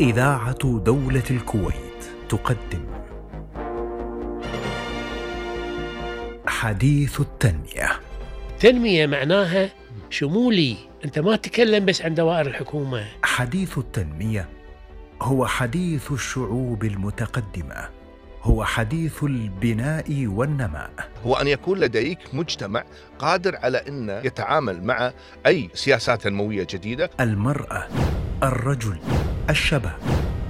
إذاعة دولة الكويت تقدم. حديث التنمية. تنمية معناها شمولي. أنت ما تتكلم بس عن دوائر الحكومة. حديث التنمية هو حديث الشعوب المتقدمة. هو حديث البناء والنماء. هو أن يكون لديك مجتمع قادر على أن يتعامل مع أي سياسات تنموية جديدة. المرأة الرجل الشباب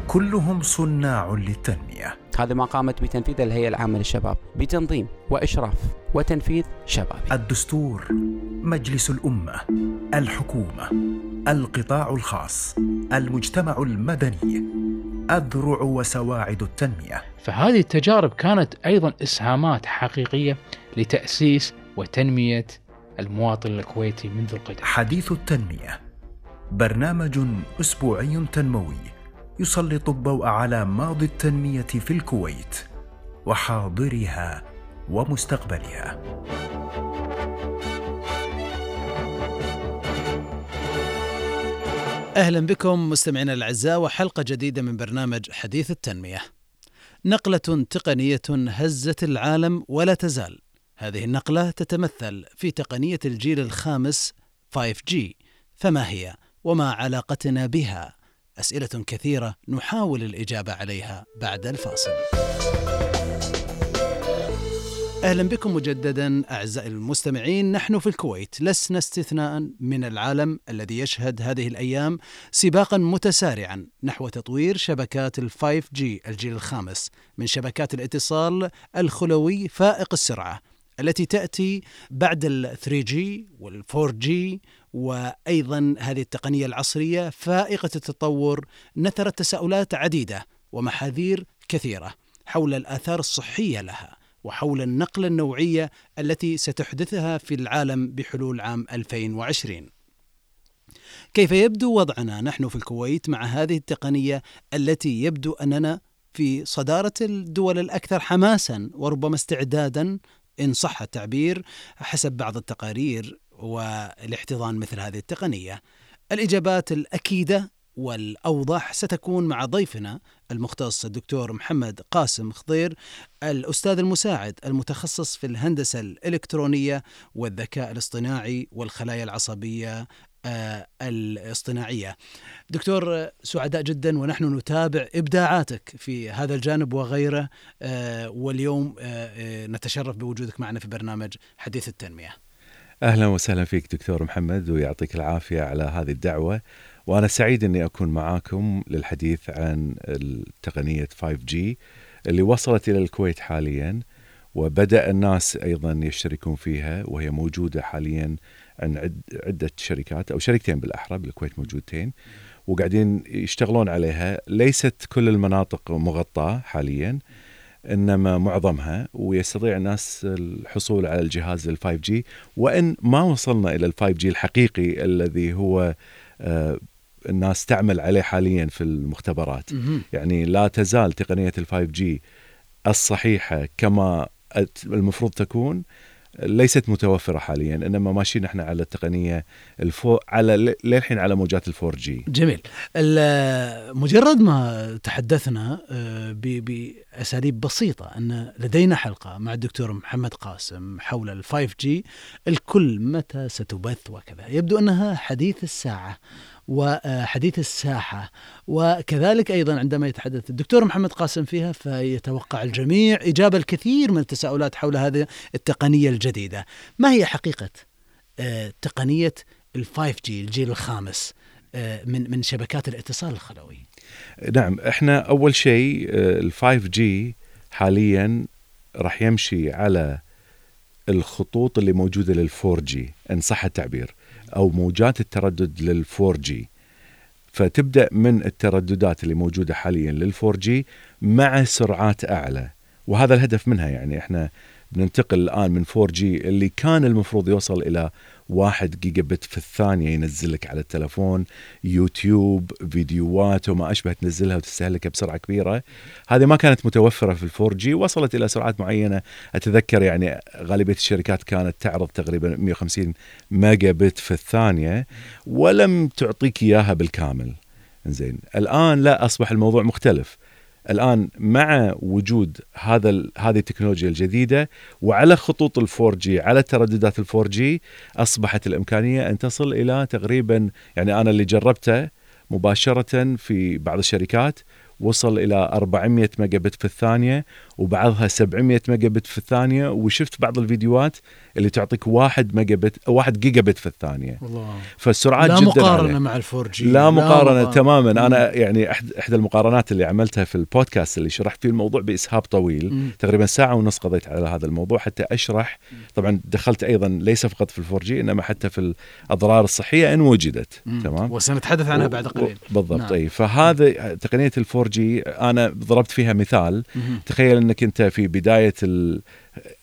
كلهم صناع للتنمية. هذا ما قامت بتنفيذه الهيئة العامة للشباب بتنظيم وإشراف وتنفيذ شبابي الدستور مجلس الأمة الحكومة القطاع الخاص المجتمع المدني أذرع وسواعد التنمية. فهذه التجارب كانت أيضا إسهامات حقيقية لتأسيس وتنمية المواطن الكويتي منذ القدم. حديث التنمية برنامج أسبوعي تنموي يسلط الضوء على ماضي التنمية في الكويت وحاضرها ومستقبلها أهلا بكم مستمعينا الأعزاء وحلقة جديدة من برنامج حديث التنمية. نقلة تقنية هزت العالم ولا تزال. هذه النقلة تتمثل في تقنية الجيل الخامس 5G فما هي وما علاقتنا بها؟ أسئلة كثيرة نحاول الإجابة عليها بعد الفاصل. أهلا بكم مجددا أعزائي المستمعين نحن في الكويت لسنا استثناء من العالم الذي يشهد هذه الأيام سباقا متسارعا نحو تطوير شبكات ال 5G الجيل الخامس من شبكات الاتصال الخلوي فائق السرعة التي تأتي بعد ال 3G وال 4G وأيضا هذه التقنية العصرية فائقة التطور نثرت تساؤلات عديدة ومحاذير كثيرة حول الآثار الصحية لها وحول النقله النوعية التي ستحدثها في العالم بحلول عام 2020. كيف يبدو وضعنا نحن في الكويت مع هذه التقنية التي يبدو أننا في صدارة الدول الأكثر حماسا وربما استعدادا إن صح التعبير حسب بعض التقارير والاحتضان مثل هذه التقنية. الإجابات الأكيدة والاوضح ستكون مع ضيفنا المختص الدكتور محمد قاسم خضير الأستاذ المساعد المتخصص في الهندسة الإلكترونية والذكاء الاصطناعي والخلايا العصبية آه، الاصطناعية. دكتور سعداء جدا ونحن نتابع إبداعاتك في هذا الجانب وغيره آه، واليوم آه، نتشرف بوجودك معنا في برنامج حديث التنمية. أهلا وسهلا فيك دكتور محمد ويعطيك العافية على هذه الدعوة. وأنا سعيد إني أكون معاكم للحديث عن تقنيه 5G اللي وصلت إلى الكويت حاليا وبدأ الناس أيضا يشتركون فيها وهي موجودة حاليا عن عد عدة شركات أو شركتين بالأحرى بالكويت موجودتين وقاعدين يشتغلون عليها. ليست كل المناطق مغطاة حاليا إنما معظمها ويستطيع الناس الحصول على الجهاز ال 5G وإن ما وصلنا إلى ال 5G الحقيقي الذي هو آه، الناس تعمل عليه حاليا في المختبرات. يعني لا تزال تقنية ال 5G الصحيحة كما المفروض تكون. ليست متوفرة حاليا إنما ماشيين إحنا على التقنية الفو على للحين على موجات ال 4G جميل. مجرد ما تحدثنا آه، باساليب بسيطة أن لدينا حلقة مع الدكتور محمد قاسم حول ال 5G الكل متى ستبث وكذا. يبدو أنها حديث الساعة. وحديث الساحة وكذلك أيضا عندما يتحدث الدكتور محمد قاسم فيها فيتوقع الجميع إجابة الكثير من التساؤلات حول هذه التقنية الجديدة. ما هي حقيقة آه، تقنية ال 5G الجيل الخامس آه، من من شبكات الاتصال الخلوي؟ نعم إحنا أول شيء ال 5G حاليا راح يمشي على الخطوط اللي موجودة لل 4G إن صح التعبير. أو موجات التردد لل 4G فتبدأ من الترددات اللي موجودة حاليا لل 4G مع سرعات أعلى. وهذا الهدف منها يعني إحنا بننتقل الآن من 4G اللي كان المفروض يوصل إلى واحد جيجا بت في الثانية ينزلك على التلفون يوتيوب فيديوهات وما أشبه تنزلها وتستهلكها بسرعة كبيرة. هذه ما كانت متوفرة في ال 4G وصلت إلى سرعات معينة. أتذكر يعني غالبية الشركات كانت تعرض تقريبا 150 ميجا بت في الثانية ولم تعطيك إياها بالكامل. زين الآن لا أصبح الموضوع مختلف. الآن مع وجود هذا هذه التكنولوجيا الجديدة وعلى خطوط ال 4G على ترددات ال 4G أصبحت الإمكانية أن تصل إلى تقريبا يعني أنا اللي جربته مباشرة في بعض الشركات وصل إلى 400 ميجا بت في الثانية وبعضها 700 ميجا بت في الثانية وشفت بعض الفيديوهات اللي تعطيك 1 ميجا بت 1 جيجا بت في الثانية. الله فالسرعات لا جدا مقارنة عالية. مع ال 4G لا مقارنة تماما. أنا يعني احد إحدى المقارنات اللي عملتها في البودكاست اللي شرحت فيه الموضوع بإسهاب طويل مم. تقريبا ساعة ونص قضيت على هذا الموضوع حتى أشرح. طبعا دخلت أيضا ليس فقط في ال 4G إنما حتى في الأضرار الصحية إن وجدت. مم. تمام؟ وسنتحدث عنها بعد قليل. بالضبط. نعم. أي فهذا تقنية ال 4G أنا ضربت فيها مثال. تخيل إنك أنت في بداية ال...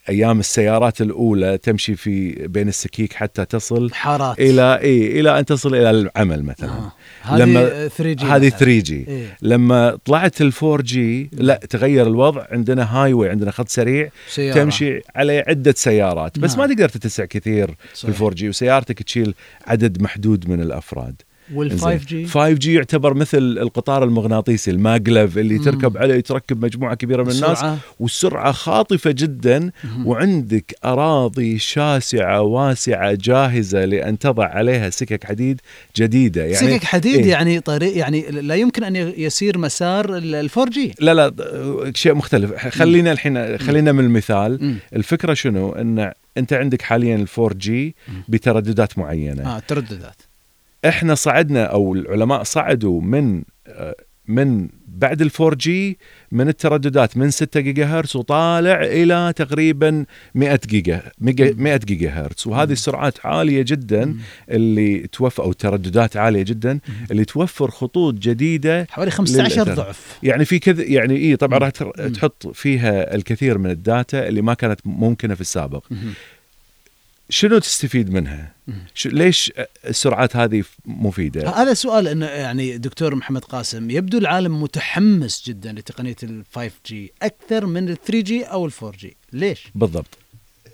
أيام السيارات الأولى تمشي في بين السكيك حتى تصل حارات إلى إي إلى أن تصل إلى العمل مثلا آه. لما- هذه 3 جي هذه 3 جي إيه. لما طلعت ال 4G لا تغير الوضع عندنا highway عندنا خط سريع سيارة. تمشي عليه عدة سيارات بس نعم. ما تقدر تتسع كثير في صحيح. ال 4G وسيارتك تشيل عدد محدود من الأفراد وال 5G 5G يعتبر مثل القطار المغناطيسي ال maglev اللي مم. تركب عليه تركب مجموعة كبيرة من الناس السرعة. والسرعة خاطفة جدا مهم. وعندك أراضي شاسعة واسعة جاهزة لأن تضع عليها سكك حديد جديدة. يعني سكك حديد إيه؟ يعني طريق يعني لا يمكن أن يسير مسار ال 4G لا لا شيء مختلف. خلينا الحين خلينا من المثال. مم. الفكرة شنو؟ إن أنت عندك حاليا ال 4G بترددات معينة. آه ترددات. إحنا صعدنا أو العلماء صعدوا من من بعد ال 4G من الترددات من 6 جيجا هرتز وطالع إلى تقريبا 100 جيجا ميجا- 100 جيجا هرتز وهذه السرعات عالية جدا اللي توفر أو ترددات عالية جدا اللي توفر خطوط جديدة حوالي 15 للأثر. ضعف. يعني في كذا يعني اي طبعا. راح تحط فيها الكثير من الداتا اللي ما كانت ممكنة في السابق. شنو تستفيد منها؟ ليش السرعات هذه مفيدة؟ هذا سؤال إنه يعني دكتور محمد قاسم يبدو العالم متحمس جدا لتقنية ال 5 G أكثر من ال 3 G أو ال 4 G ليش؟ بالضبط.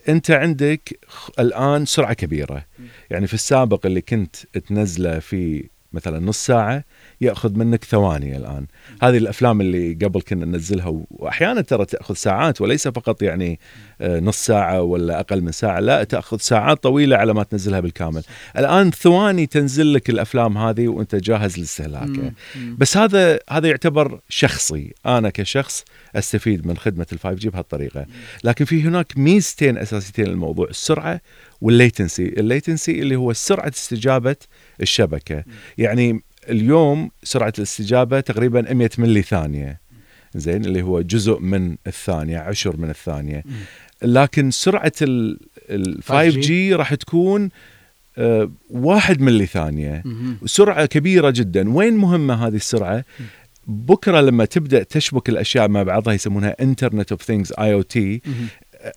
أنت عندك الآن سرعة كبيرة. يعني في السابق اللي كنت تنزله في مثلا نص ساعة يأخذ منك ثواني الآن. هذه الأفلام اللي قبل كنا ننزلها واحيانا ترى تأخذ ساعات وليس فقط يعني آه، نص ساعة ولا أقل من ساعة لا تأخذ ساعات طويلة على ما تنزلها بالكامل. الآن ثواني تنزل لك الأفلام هذه وأنت جاهز لاستهلاكها. بس هذا هذا يعتبر شخصي. أنا كشخص أستفيد من خدمة ال5 G بهالطريقة. لكن في هناك ميزتين أساسيتين للموضوع السرعة وال latency ال latency اللي هو سرعة استجابة الشبكة. يعني اليوم سرعة الاستجابة تقريبا 100 ملي ثانية. زين اللي هو جزء من الثانية عشر من الثانية. لكن سرعة ال 5 جي؟ راح تكون آه، واحد ملي ثانية. سرعة كبيرة جدا. وين مهمة هذه السرعة؟ بكرة لما تبدأ تشبك الأشياء مع بعضها يسمونها Internet of Things IoT.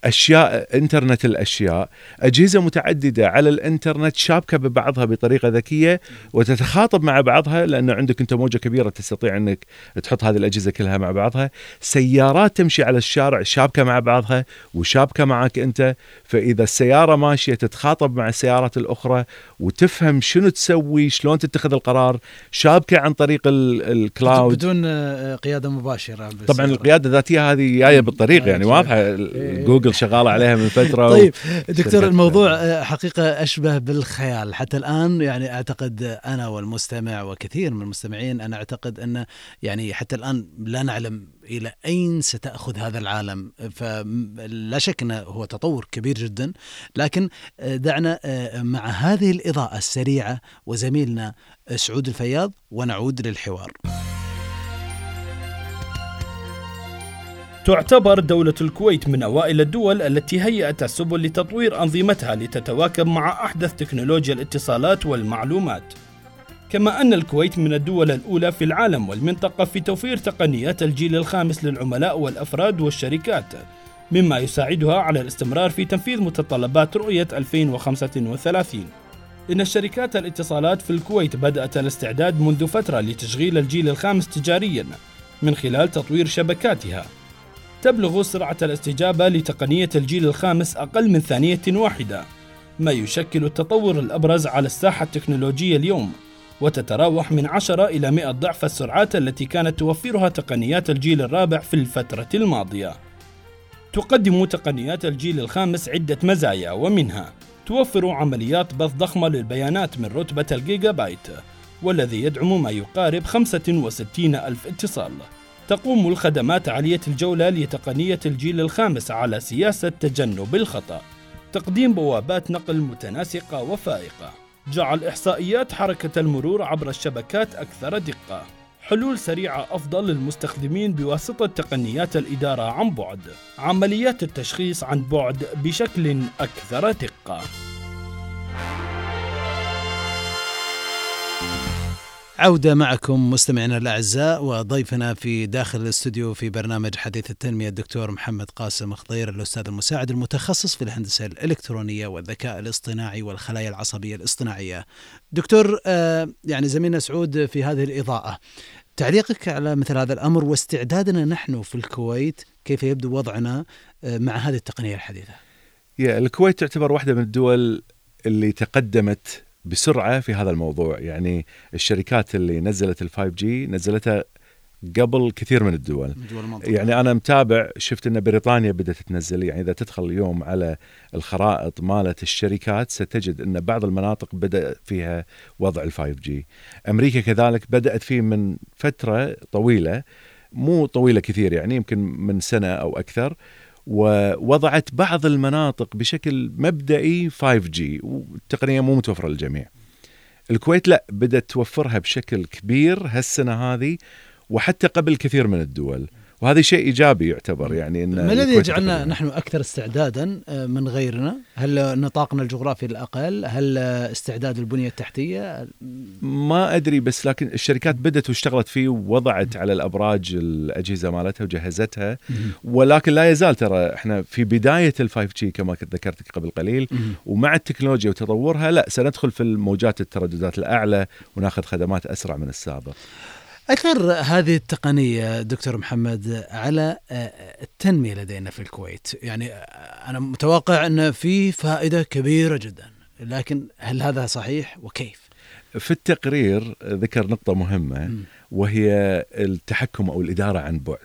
أشياء إنترنت الأشياء أجهزة متعددة على الإنترنت شابكة ببعضها بطريقة ذكية وتتخاطب مع بعضها لأنه عندك أنت موجة كبيرة تستطيع إنك تحط هذه الأجهزة كلها مع بعضها. سيارات تمشي على الشارع شابكة مع بعضها وشابكة معك أنت. فإذا السيارة ماشية تتخاطب مع السيارات الأخرى وتفهم شنو تسوي شلون تتخذ القرار شابكة عن طريق ال- الكلاود. بدون آه، قيادة مباشرة طبعا القيادة الذاتيه هذه جاية بالطريق يعني آه، واضحة. إيه. جوجل شغاله عليها من فترة طيب دكتور الموضوع آه، حقيقة أشبه بالخيال. حتى الآن يعني أعتقد أنا والمستمع وكثير من المستمعين أنا أعتقد أن يعني حتى الآن لا نعلم إلى أين ستأخذ هذا العالم. فلا شك أنه هو تطور كبير جدا. لكن آه، دعنا آه، مع هذه الإضاءة السريعة وزميلنا سعود الفياض ونعود للحوار. تعتبر دولة الكويت من أوائل الدول التي هيأت السبل لتطوير أنظمتها لتتواكب مع أحدث تكنولوجيا الاتصالات والمعلومات. كما أن الكويت من الدول الأولى في العالم والمنطقة في توفير تقنيات الجيل الخامس للعملاء والأفراد والشركات، مما يساعدها على الاستمرار في تنفيذ متطلبات رؤية 2035. إن شركات الاتصالات في الكويت بدأت الاستعداد منذ فترة لتشغيل الجيل الخامس تجارياً من خلال تطوير شبكاتها. تبلغ سرعة الاستجابة لتقنية الجيل الخامس أقل من ثانية واحدة، ما يشكل التطور الأبرز على الساحة التكنولوجية اليوم، وتتراوح من 10 إلى 100 ضعف السرعات التي كانت توفرها تقنيات الجيل الرابع في الفترة الماضية. تقدم تقنيات الجيل الخامس عدة مزايا ومنها توفر عمليات بث ضخمة للبيانات من رتبة الجيجا بايت والذي يدعم ما يقارب 65 ألف اتصال تقوم الخدمات عالية الجولة لتقنية الجيل الخامس على سياسة تجنب الخطأ. تقديم بوابات نقل متناسقة وفائقة. جعل إحصائيات حركة المرور عبر الشبكات أكثر دقة. حلول سريعة أفضل للمستخدمين بواسطة تقنيات الإدارة عن بعد. عمليات التشخيص عن بعد بشكل أكثر دقة. عودة معكم مستمعينا الأعزاء وضيفنا في داخل الاستوديو في برنامج حديث التنمية الدكتور محمد قاسم خضير الأستاذ المساعد المتخصص في الهندسة الإلكترونية والذكاء الاصطناعي والخلايا العصبية الاصطناعية. دكتور آه، يعني زميلنا سعود في هذه الإضاءة تعليقك على مثل هذا الأمر واستعدادنا نحن في الكويت كيف يبدو وضعنا آه، مع هذه التقنية الحديثة؟ يا الكويت تعتبر واحدة من الدول اللي تقدمت بسرعة في هذا الموضوع. يعني الشركات اللي نزلت ال 5 جي نزلتها قبل كثير من الدول. يعني أنا متابع شفت إن بريطانيا بدأت تنزل. يعني إذا تدخل اليوم على الخرائط مالت الشركات ستجد إن بعض المناطق بدأ فيها وضع ال 5 جي أمريكا كذلك بدأت فيه من فترة طويلة مو طويلة كثير يعني يمكن من سنة أو أكثر. ووضعت بعض المناطق بشكل مبدئي 5G والتقنية مو متوفرة للجميع. الكويت لا بدأت توفرها بشكل كبير هالسنة هذه وحتى قبل كثير من الدول. وهذا شيء إيجابي يعتبر يعني إن ما الذي يجعلنا نحن أكثر استعدادا آه، من غيرنا؟ هل نطاقنا الجغرافي الأقل؟ هل استعداد البنية التحتية؟ ما أدري بس لكن الشركات بدأت واشتغلت فيه ووضعت على الأبراج الأجهزة مالتها وجهزتها ولكن لا يزال ترى إحنا في بداية ال 5 جي كما ذكرت قبل قليل ومع التكنولوجيا وتطورها لا سندخل في الموجات الترددات الأعلى وناخذ خدمات أسرع من السابق. أثر هذه التقنية دكتور محمد على آه، التنمية لدينا في الكويت يعني آه، أنا متوقع أن في فائدة كبيرة جدا لكن هل هذا صحيح وكيف؟ في التقرير ذكر نقطة مهمة م. وهي التحكم أو الإدارة عن بعد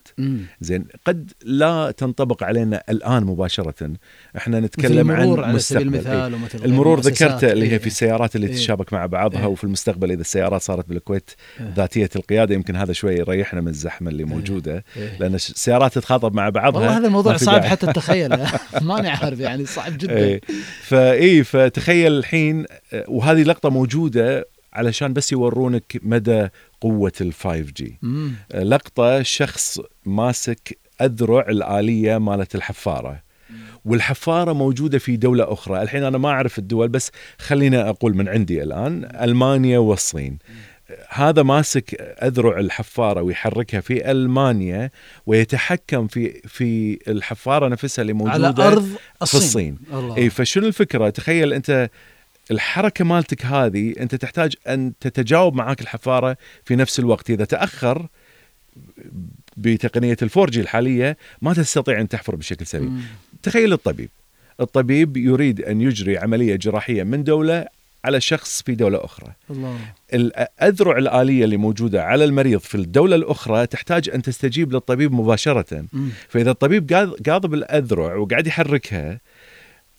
زين قد لا تنطبق علينا الآن مباشرة إحنا نتكلم عن على سبيل المثال إيه؟ المرور ذكرته اللي هي في السيارات اللي إيه؟ تتشابك مع بعضها إيه؟ وفي المستقبل إذا السيارات صارت بالكويت إيه؟ ذاتية القيادة يمكن هذا شوي يريحنا من الزحمة اللي موجودة إيه؟ لأن السيارات تتخاطب مع بعضها والله هذا الموضوع صعب حتى تتخيل ماني عارف يعني صعب جدا إيه؟ فاي فتخيل الحين وهذه لقطة موجودة علشان بس يورونك مدى قوة ال 5 G لقطة شخص ماسك أذرع الآلية مالت الحفارة. والحفارة موجودة في دولة أخرى. الحين أنا ما أعرف الدول بس خلينا أقول من عندي الآن ألمانيا والصين. هذا ماسك أذرع الحفارة ويحركها في ألمانيا ويتحكم في في الحفارة نفسها اللي موجودة على ارض الصين, في الصين. اي فشنو الفكرة؟ تخيل أنت الحركة مالتك هذه أنت تحتاج أن تتجاوب معاك الحفارة في نفس الوقت. إذا تأخر بتقنية الفورجي الحالية ما تستطيع أن تحفر بشكل سريع تخيل الطبيب. الطبيب يريد أن يجري عملية جراحية من دولة على شخص في دولة أخرى. الله. الأذرع الآلية اللي موجودة على المريض في الدولة الأخرى تحتاج أن تستجيب للطبيب مباشرة. مم. فإذا الطبيب قاضب الأذرع وقاعد يحركها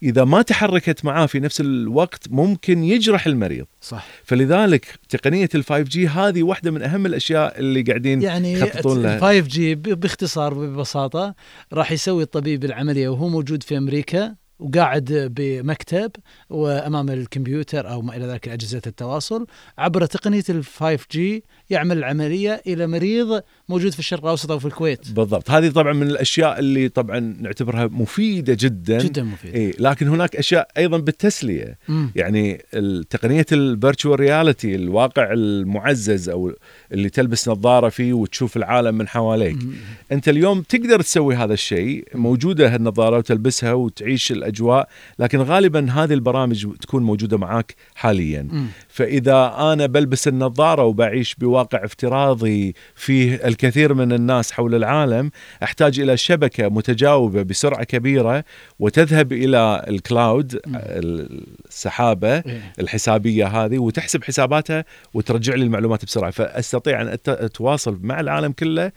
إذا ما تحركت معاه في نفس الوقت ممكن يجرح المريض. صح. فلذلك تقنية ال 5 G هذه واحدة من أهم الأشياء اللي قاعدين يعني يخططون لها. 5 G باختصار ببساطة راح يسوي الطبيب العملية وهو موجود في أمريكا وقاعد بمكتب وأمام الكمبيوتر أو ما إلى ذلك أجهزة التواصل عبر تقنية ال 5 G يعمل العملية إلى مريض موجود في الشرق الأوسط أو في الكويت. بالضبط، هذه طبعا من الأشياء اللي طبعا نعتبرها مفيدة جدا جدا مفيدة. إيه لكن هناك أشياء أيضا بالتسلية، م. يعني تقنية ال virtual reality الواقع المعزز أو اللي تلبس نظارة فيه وتشوف العالم من حواليك. م. أنت اليوم تقدر تسوي هذا الشيء، موجودة هالنظاره وتلبسها وتعيش الأجواء لكن غالبا هذه البرامج تكون موجودة معاك حاليا مم. فإذا أنا بلبس النظارة وبعيش بواقع افتراضي فيه الكثير من الناس حول العالم أحتاج إلى شبكة متجاوبة بسرعة كبيرة وتذهب إلى ال cloud. السحابة إيه. الحسابية هذه وتحسب حساباتها وترجع لي المعلومات بسرعة فأستطيع أن أتواصل مع العالم كله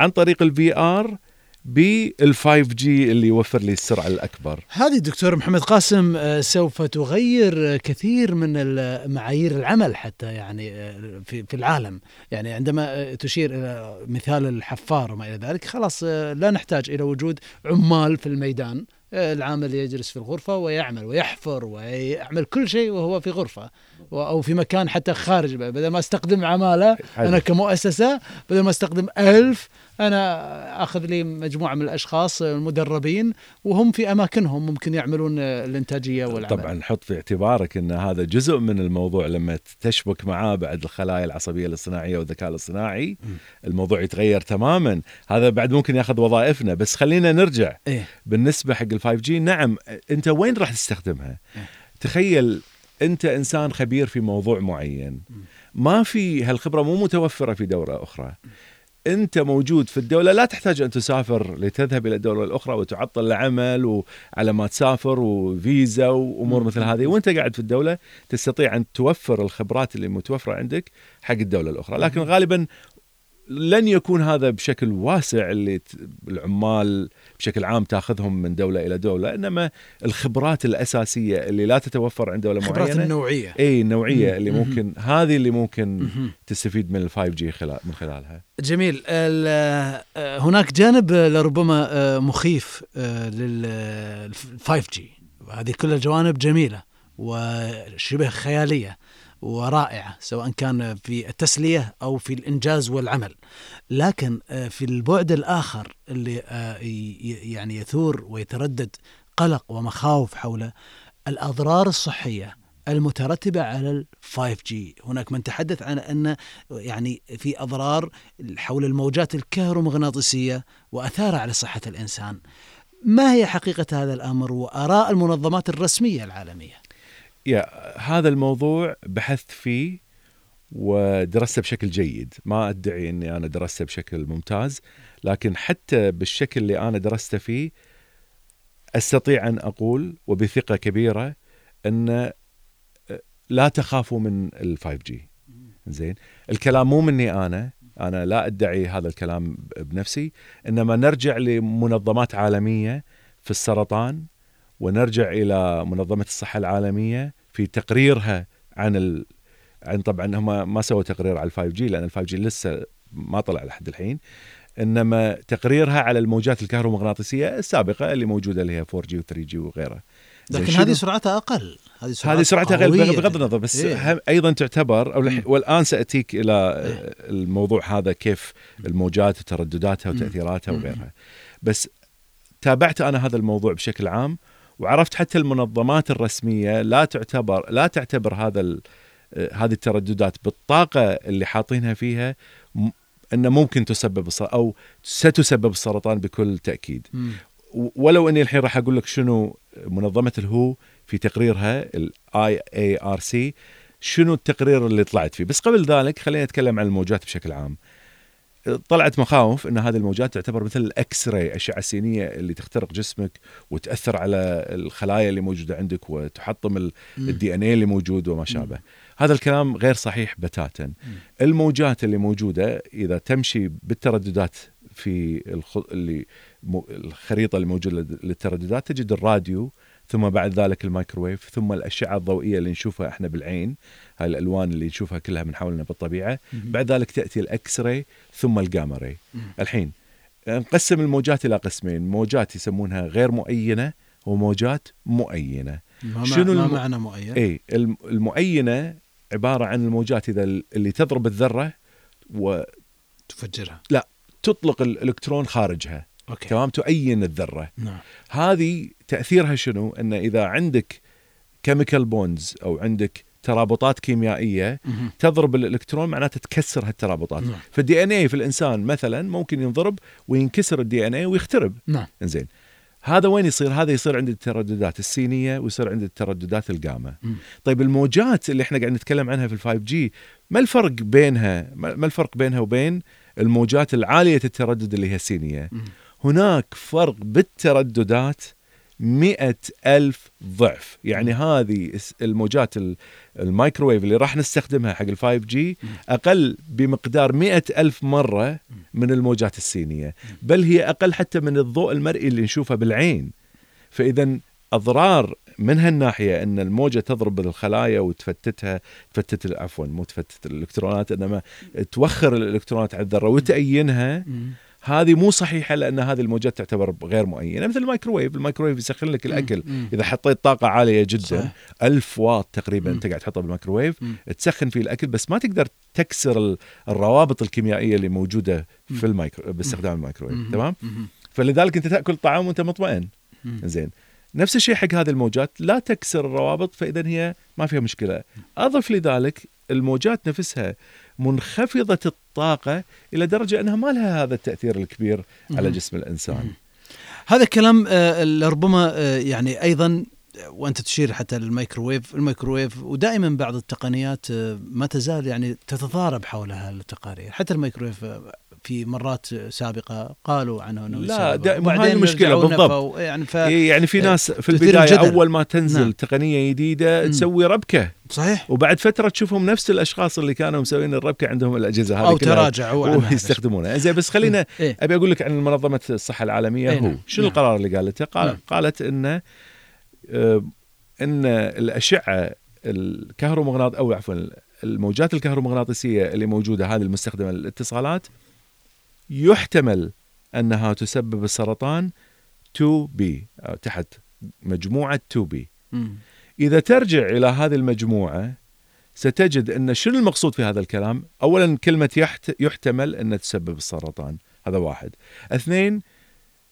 عن طريق ال VR بال 5 G اللي يوفر لي السرعة الأكبر. هذه دكتور محمد قاسم آه، سوف تغير كثير من معايير العمل حتى يعني آه، في في العالم. يعني عندما آه، تشير إلى مثال الحفار وما إلى ذلك خلاص لا نحتاج إلى وجود عمال في الميدان. العامل يجلس في الغرفة ويعمل ويحفر ويعمل كل شيء وهو في غرفة و- أو في مكان حتى خارج. بدل ما استخدم عمالة حلو. أنا كمؤسسة بدل ما استخدم ألف أنا أخذ لي مجموعة من الأشخاص المدربين وهم في أماكنهم ممكن يعملون الإنتاجية والعمل. طبعا حط في اعتبارك إن هذا جزء من الموضوع لما تشبك معاه بعد الخلايا العصبية الاصطناعية والذكاء الاصطناعي الموضوع يتغير تماما. هذا بعد ممكن ياخذ وظائفنا. بس خلينا نرجع. إيه. بالنسبة حق ال 5 جي نعم أنت وين راح تستخدمها؟ تخيل أنت إنسان خبير في موضوع معين. ما في هالخبرة مو متوفرة في دوله أخرى. أنت موجود في الدولة لا تحتاج أن تسافر لتذهب إلى الدولة الأخرى وتعطل العمل وعلى ما تسافر وفيزا وأمور مثل هذه. وأنت قاعد في الدولة تستطيع أن توفر الخبرات اللي متوفرة عندك حق الدولة الأخرى. لكن غالبا لن يكون هذا بشكل واسع اللي العمال بشكل عام تاخذهم من دولة إلى دولة إنما الخبرات الأساسية اللي لا تتوفر عند دولة معينة. النوعية. إي النوعية اللي مم. ممكن هذه اللي ممكن. تستفيد من ال 5 G خلال من خلالها. جميل. آه، هناك جانب آه، لربما آه، مخيف لل 5 G هذه كل الجوانب جميلة وشبه خيالية. ورائعة سواء كان في التسلية أو في الإنجاز والعمل. لكن آه، في البعد الآخر اللي آه، يعني يثور ويتردد قلق ومخاوف حول الأضرار الصحية المترتبة على ال 5G هناك من تحدث عن أن يعني في أضرار حول الموجات الكهرومغناطيسية وأثارها على صحة الإنسان. ما هي حقيقة هذا الأمر؟ وآراء المنظمات الرسمية العالمية؟ يا هذا الموضوع بحثت فيه ودرسته بشكل جيد. ما أدعي إني أنا درسته بشكل ممتاز لكن حتى بالشكل اللي أنا درسته فيه أستطيع أن أقول وبثقة كبيرة إن لا تخافوا من ال 5 G زين؟ الكلام مو مني أنا. أنا لا أدعي هذا الكلام بنفسي. إنما نرجع لمنظمات عالمية في السرطان ونرجع إلى منظمة الصحة العالمية في تقريرها عن ال... عن طبعا هم ما سووا تقرير على ال 5 G لأن ال 5 G لسه ما طلع لحد الحين إنما تقريرها على الموجات الكهرومغناطيسية السابقة اللي موجودة اللي هي 4 جي و 3 جي وغيرها لكن هذه سرعتها أقل هذه هذه سرعتها قوية بغض النظر بس إيه. أيضا تعتبر. الح- والآن سأتيك إلى إيه. الموضوع هذا كيف الموجات وتردداتها. وتأثيراتها. وغيرها بس تابعت أنا هذا الموضوع بشكل عام وعرفت حتى المنظمات الرسمية لا تعتبر لا تعتبر هذا ال- هذه الترددات بالطاقة اللي حاطينها فيها م- إنه ممكن تسبب أو ستسبب السرطان بكل تأكيد. و- ولو إني الحين راح أقول لك شنو منظمة ال WHO في تقريرها ال IARC شنو التقرير اللي طلعت فيه. بس قبل ذلك خلينا نتكلم عن الموجات بشكل عام. طلعت مخاوف إن هذه الموجات تعتبر مثل ال X-ray أشعة سينية اللي تخترق جسمك وتأثر على الخلايا اللي موجودة عندك وتحطم. ال DNA اللي موجود وما شابه هذا الكلام غير صحيح بتاتا الموجات اللي موجودة إذا تمشي بالترددات في الخ... اللي. الخريطة اللي موجودة للترددات تجد الراديو ثم بعد ذلك الميكروويف ثم الأشعة الضوئية اللي نشوفها إحنا بالعين هاي الألوان اللي نشوفها كلها من حولنا بالطبيعة. بعد ذلك تأتي ال X-ray ثم ال gamma ray. الحين نقسم الموجات إلى قسمين موجات يسمونها غير مؤينة وموجات مؤينة. ما, شنو ما الم- معنى مؤينة؟ اي الم- المؤينة عبارة عن الموجات ال- اللي تضرب الذرة وتطلق تفجرها. الإلكترون خارجها. أوكي تمام تؤين الذرة نعم هذه تأثيرها شنو إن إذا عندك chemical bonds أو عندك ترابطات كيميائية مهم. تضرب الإلكترون معناته تكسر هالترابطات نعم. فال DNA في الإنسان مثلا ممكن ينضرب وينكسر ال DNA ويخترب نعم إنزين هذا وين يصير؟ هذا يصير عند الترددات السينية ويصير عند الترددات الجاما. طيب الموجات اللي إحنا قاعد نتكلم عنها في ال five G ما الفرق بينها ما ما الفرق بينها وبين الموجات العالية التردد اللي هي السينية؟ مم. هناك فرق بالترددات مئة ألف ضعف. يعني هذه الموجات ال- الميكروويف اللي راح نستخدمها حق ال five G أقل بمقدار مئة ألف مرة من الموجات السينية بل هي أقل حتى من الضوء المرئي اللي نشوفه بالعين. فإذا أضرار من هالناحية أن الموجة تضرب بالخلايا وتفتتها تفتت عفوا مو تفتت الإلكترونات إنما توخر الإلكترونات على الذرة وتأينها. هذه مو صحيحة لأن هذه الموجات تعتبر غير مؤينة مثل الميكروويف، الميكروويف يسخن لك الأكل مم. إذا حطيت طاقة عالية جدا صحيح. ألف واط تقريبا مم. أنت قاعد تحطها بالميكروويف مم. تسخن فيه الأكل بس ما تقدر تكسر ال- الروابط الكيميائية اللي موجودة في الميكرو باستخدام الميكروويف. تمام. فلذلك أنت تأكل طعام وأنت مطمئن. زين نفس الشيء حق هذه الموجات لا تكسر الروابط فإذا هي ما فيها مشكلة أضف لذلك الموجات نفسها منخفضة الطاقة إلى درجة أنها ما لها هذا التأثير الكبير على. جسم الإنسان هذا الكلام آه، ربما آه، يعني أيضا آه، وأنت تشير حتى للميكروويف، الميكروويف ودائما بعض التقنيات ما تزال يعني تتضارب حولها التقارير، حتى الميكروويف في مرات سابقة قالوا عنه إنه لا،. دائما وبعدين هذه المشكلة رجعوا بالضبط. نفوا، يعني ف إيه يعني في ناس في البداية الجدل. أول ما تنزل نعم. تقنية جديدة. تسوي ربكة صحيح وبعد فترة تشوفهم نفس الأشخاص اللي كانوا مسوين الربكة عندهم الأجهزة هذه أو تراجعوا ويستخدمونها زين بس خلينا إيه. أبي أقول لك عن منظمة الصحة العالمية إيه هو نعم. شنو نعم. القرار اللي قالته قال نعم. قالت انه آه، إن الأشعة الكهرومغناط أو عفوا الموجات الكهرومغناطيسية اللي موجودة هذه المستخدمة للاتصالات يحتمل أنها تسبب السرطان 2B أو تحت مجموعة 2B مم. إذا ترجع إلى هذه المجموعة ستجد أن شنو المقصود في هذا الكلام؟ اولا كلمة يحت يحتمل أن تسبب السرطان، هذا واحد. اثنين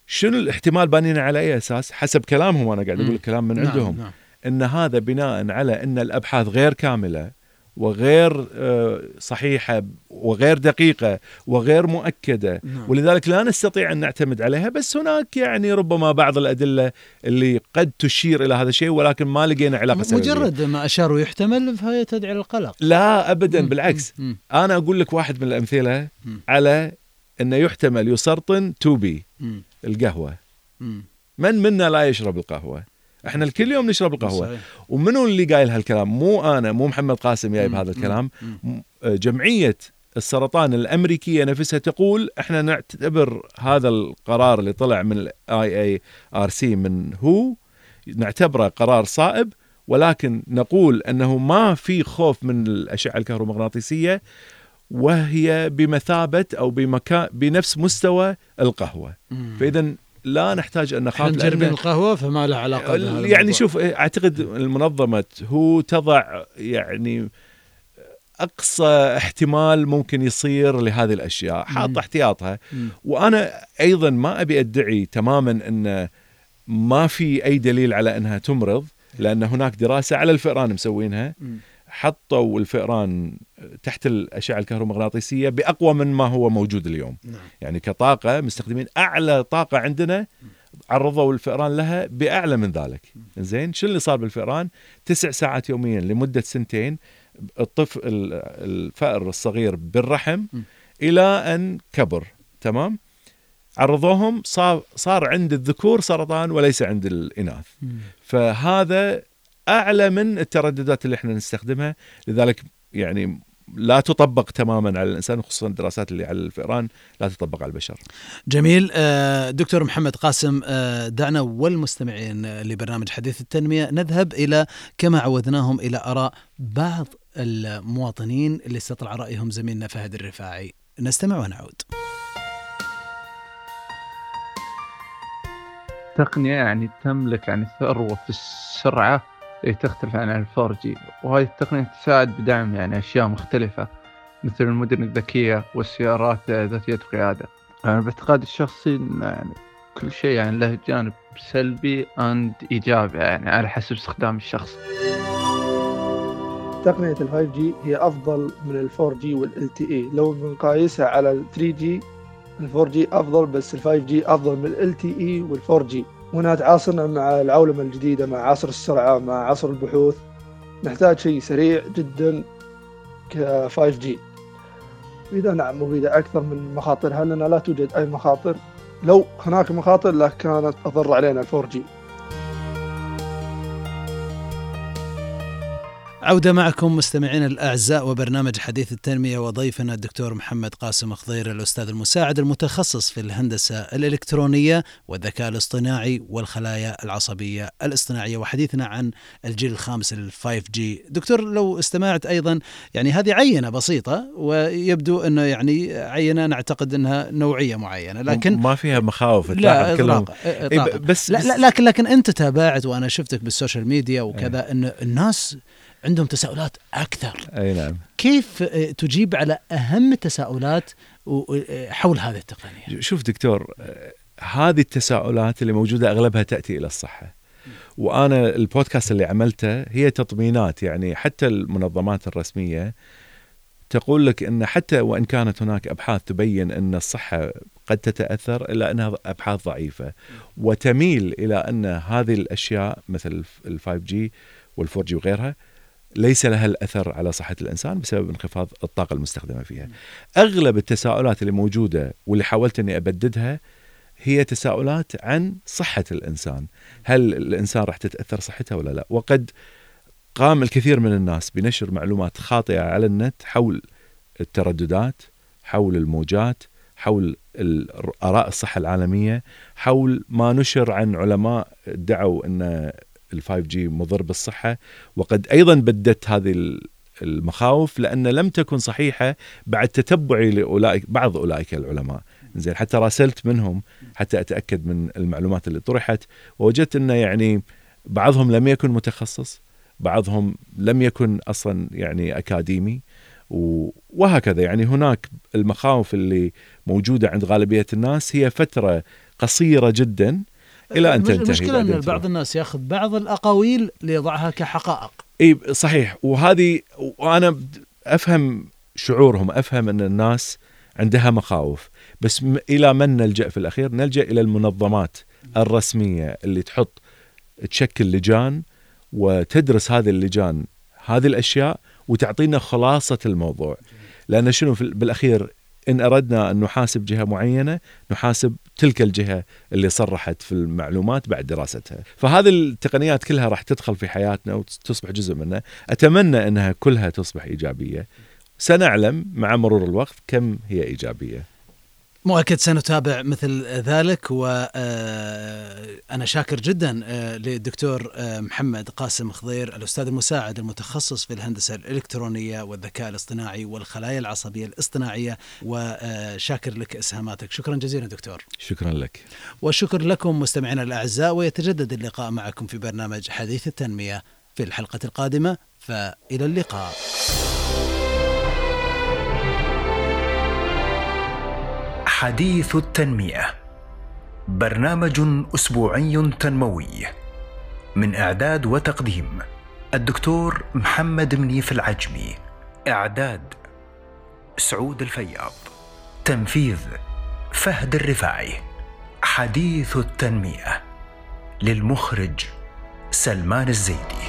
شنو الاحتمال بانين على أي أساس؟ حسب كلامهم أنا قاعد أقول. الكلام من نعم، عندهم نعم. إن هذا بناء على أن الأبحاث غير كاملة وغير آه، صحيحة وغير دقيقة وغير مؤكدة نعم. ولذلك لا نستطيع أن نعتمد عليها بس هناك يعني ربما بعض الأدلة اللي قد تشير إلى هذا الشيء ولكن ما لقينا علاقة سببية. مجرد ما اشاروا يحتمل فهي تدعي للقلق لا ابدا مم. بالعكس مم. أنا أقول لك واحد من الأمثلة مم. على انه يحتمل يسرطن 2B. القهوة. من منا لا يشرب القهوة إحنا الكل يوم نشرب القهوه صحيح. ومنو اللي قايل هالكلام مو أنا مو محمد قاسم جايب. هذا الكلام مم. م- جمعية السرطان الأمريكية نفسها تقول إحنا نعتبر هذا القرار اللي طلع من ال IARC من هو نعتبره قرار صائب ولكن نقول إنه ما في خوف من الأشعة الكهرومغناطيسية وهي بمثابة أو بمكان بنفس مستوى القهوة. فإذا لا نحتاج أن نخاف لأن- القهوة فما له علاقة يعني الموضوع. شوف أعتقد المنظمة هو تضع يعني أقصى احتمال ممكن يصير لهذه الأشياء حاط مم. احتياطها مم. وأنا أيضا ما أبي أدعي تماما أن ما في أي دليل على أنها تمرض لأن هناك دراسة على الفئران مسوينها مم. حطوا الفئران تحت الأشعة الكهرومغناطيسية بأقوى من ما هو موجود اليوم نعم. يعني كطاقة مستخدمين أعلى طاقة عندنا عرضوا الفئران لها بأعلى من ذلك زين شو اللي صار بالفئران تسع ساعات يوميا لمدة سنتين الطفل الفأر الصغير بالرحم م. إلى أن كبر تمام عرضوهم صار صار عند الذكور سرطان وليس عند الإناث مم. فهذا أعلى من الترددات اللي إحنا نستخدمها لذلك يعني لا تطبق تماما على الإنسان خصوصا الدراسات اللي على الفئران لا تطبق على البشر. جميل. آه، دكتور محمد قاسم آه، دعنا والمستمعين لبرنامج حديث التنمية نذهب إلى كما عودناهم إلى آراء بعض المواطنين اللي استطلع رأيهم زميلنا فهد الرفاعي. نستمع ونعود. تقنية يعني تملك يعني ثروة في السرعة اللي تختلف عن الفور جي وهذه التقنية تساعد بدعم يعني أشياء مختلفة مثل المدن الذكية والسيارات ذاتية القيادة أنا باعتقادي الشخصي يعني كل شيء يعني له جانب سلبي أند إيجابي يعني على حسب استخدام الشخص. تقنية ال 5G هي أفضل من ال 4G وال LTE لو بنقايسها على ال 3G ال 4G أفضل بس ال 5G أفضل من ال LTE وال 4G وانها تعاصرنا مع العولمة الجديدة مع عصر السرعة مع عصر البحوث. نحتاج شيء سريع جدا ك 5G إذا نعم مفيدة أكثر من مخاطرها لأنها لا توجد أي مخاطر. لو هناك مخاطر لكانت أضر علينا ال 4G عودة معكم مستمعينا الأعزاء وبرنامج حديث التنمية وضيفنا الدكتور محمد قاسم خضير الأستاذ المساعد المتخصص في الهندسة الإلكترونية والذكاء الاصطناعي والخلايا العصبية الاصطناعية وحديثنا عن الجيل الخامس ال 5G دكتور لو استمعت أيضا يعني هذه عينة بسيطة ويبدو أنه يعني عينة نعتقد أنها نوعية معينة لكن ما فيها مخاوف لا كلهم إطلاق. بس, لا, بس لا لكن لكن أنت تابعت وأنا شفتك بال social media وكذا أن الناس عندهم تساؤلات أكثر. أي نعم. كيف آه، تجيب على أهم التساؤلات آه، حول هذه التقنية؟ شوف دكتور آه، هذه التساؤلات اللي موجودة أغلبها تأتي إلى الصحة. وأنا البودكاست اللي عملته هي تطمينات يعني حتى المنظمات الرسمية تقول لك إن حتى وإن كانت هناك أبحاث تبين إن الصحة قد تتأثر إلا إنها أبحاث ضعيفة. وتميل إلى إن هذه الأشياء مثل ال 5 جي وال 4 جي وغيرها ليس لها الأثر على صحة الإنسان بسبب انخفاض الطاقة المستخدمة فيها. أغلب التساؤلات اللي موجودة واللي حاولت إني أبددها هي تساؤلات عن صحة الإنسان، هل الإنسان راح تتأثر صحته ولا لا؟ وقد قام الكثير من الناس بنشر معلومات خاطئة على النت حول الترددات، حول الموجات، حول آراء الصحة العالمية، حول ما نشر عن علماء ادعوا إن ال 5 جي مضر بالصحة وقد أيضا بدت هذه ال- المخاوف لأن لم تكن صحيحة بعد تتبعي لاولئك بعض أولئك العلماء. زين حتى راسلت منهم حتى أتأكد من المعلومات اللي طرحت ووجدت إنه يعني بعضهم لم يكن متخصص بعضهم لم يكن أصلا يعني أكاديمي وهكذا. يعني هناك المخاوف اللي موجودة عند غالبية الناس هي فترة قصيرة جدا إلى أن تنتهي المشكلة إن بعض. الناس ياخذ بعض الأقاويل ليضعها كحقائق. إي صحيح. وهذه وأنا أفهم شعورهم أفهم أن الناس عندها مخاوف. بس إلى من نلجأ في الأخير؟ نلجأ إلى المنظمات الرسمية اللي تحط تشكل لجان وتدرس هذه اللجان هذه الأشياء وتعطينا خلاصة الموضوع. لأن شنو بالأخير إن أردنا أن نحاسب جهة معينة نحاسب تلك الجهة اللي صرحت في المعلومات بعد دراستها. فهذه التقنيات كلها راح تدخل في حياتنا وتصبح جزء منها. أتمنى أنها كلها تصبح إيجابية. سنعلم مع مرور الوقت كم هي إيجابية. مؤكد سنتابع مثل ذلك وأنا شاكر جدا آه، للدكتور آه، محمد قاسم خضير الأستاذ المساعد المتخصص في الهندسة الإلكترونية والذكاء الاصطناعي والخلايا العصبية الاصطناعية وشاكر لك إسهاماتك. شكرا جزيلا دكتور. شكرا لك. والشكر لكم مستمعينا الأعزاء ويتجدد اللقاء معكم في برنامج حديث التنمية في الحلقة القادمة فإلى اللقاء. حديث التنمية. برنامج أسبوعي تنموي. من إعداد وتقديم الدكتور محمد منيف العجمي. إعداد سعود الفياض. تنفيذ فهد الرفاعي. حديث التنمية للمخرج سلمان الزيدي.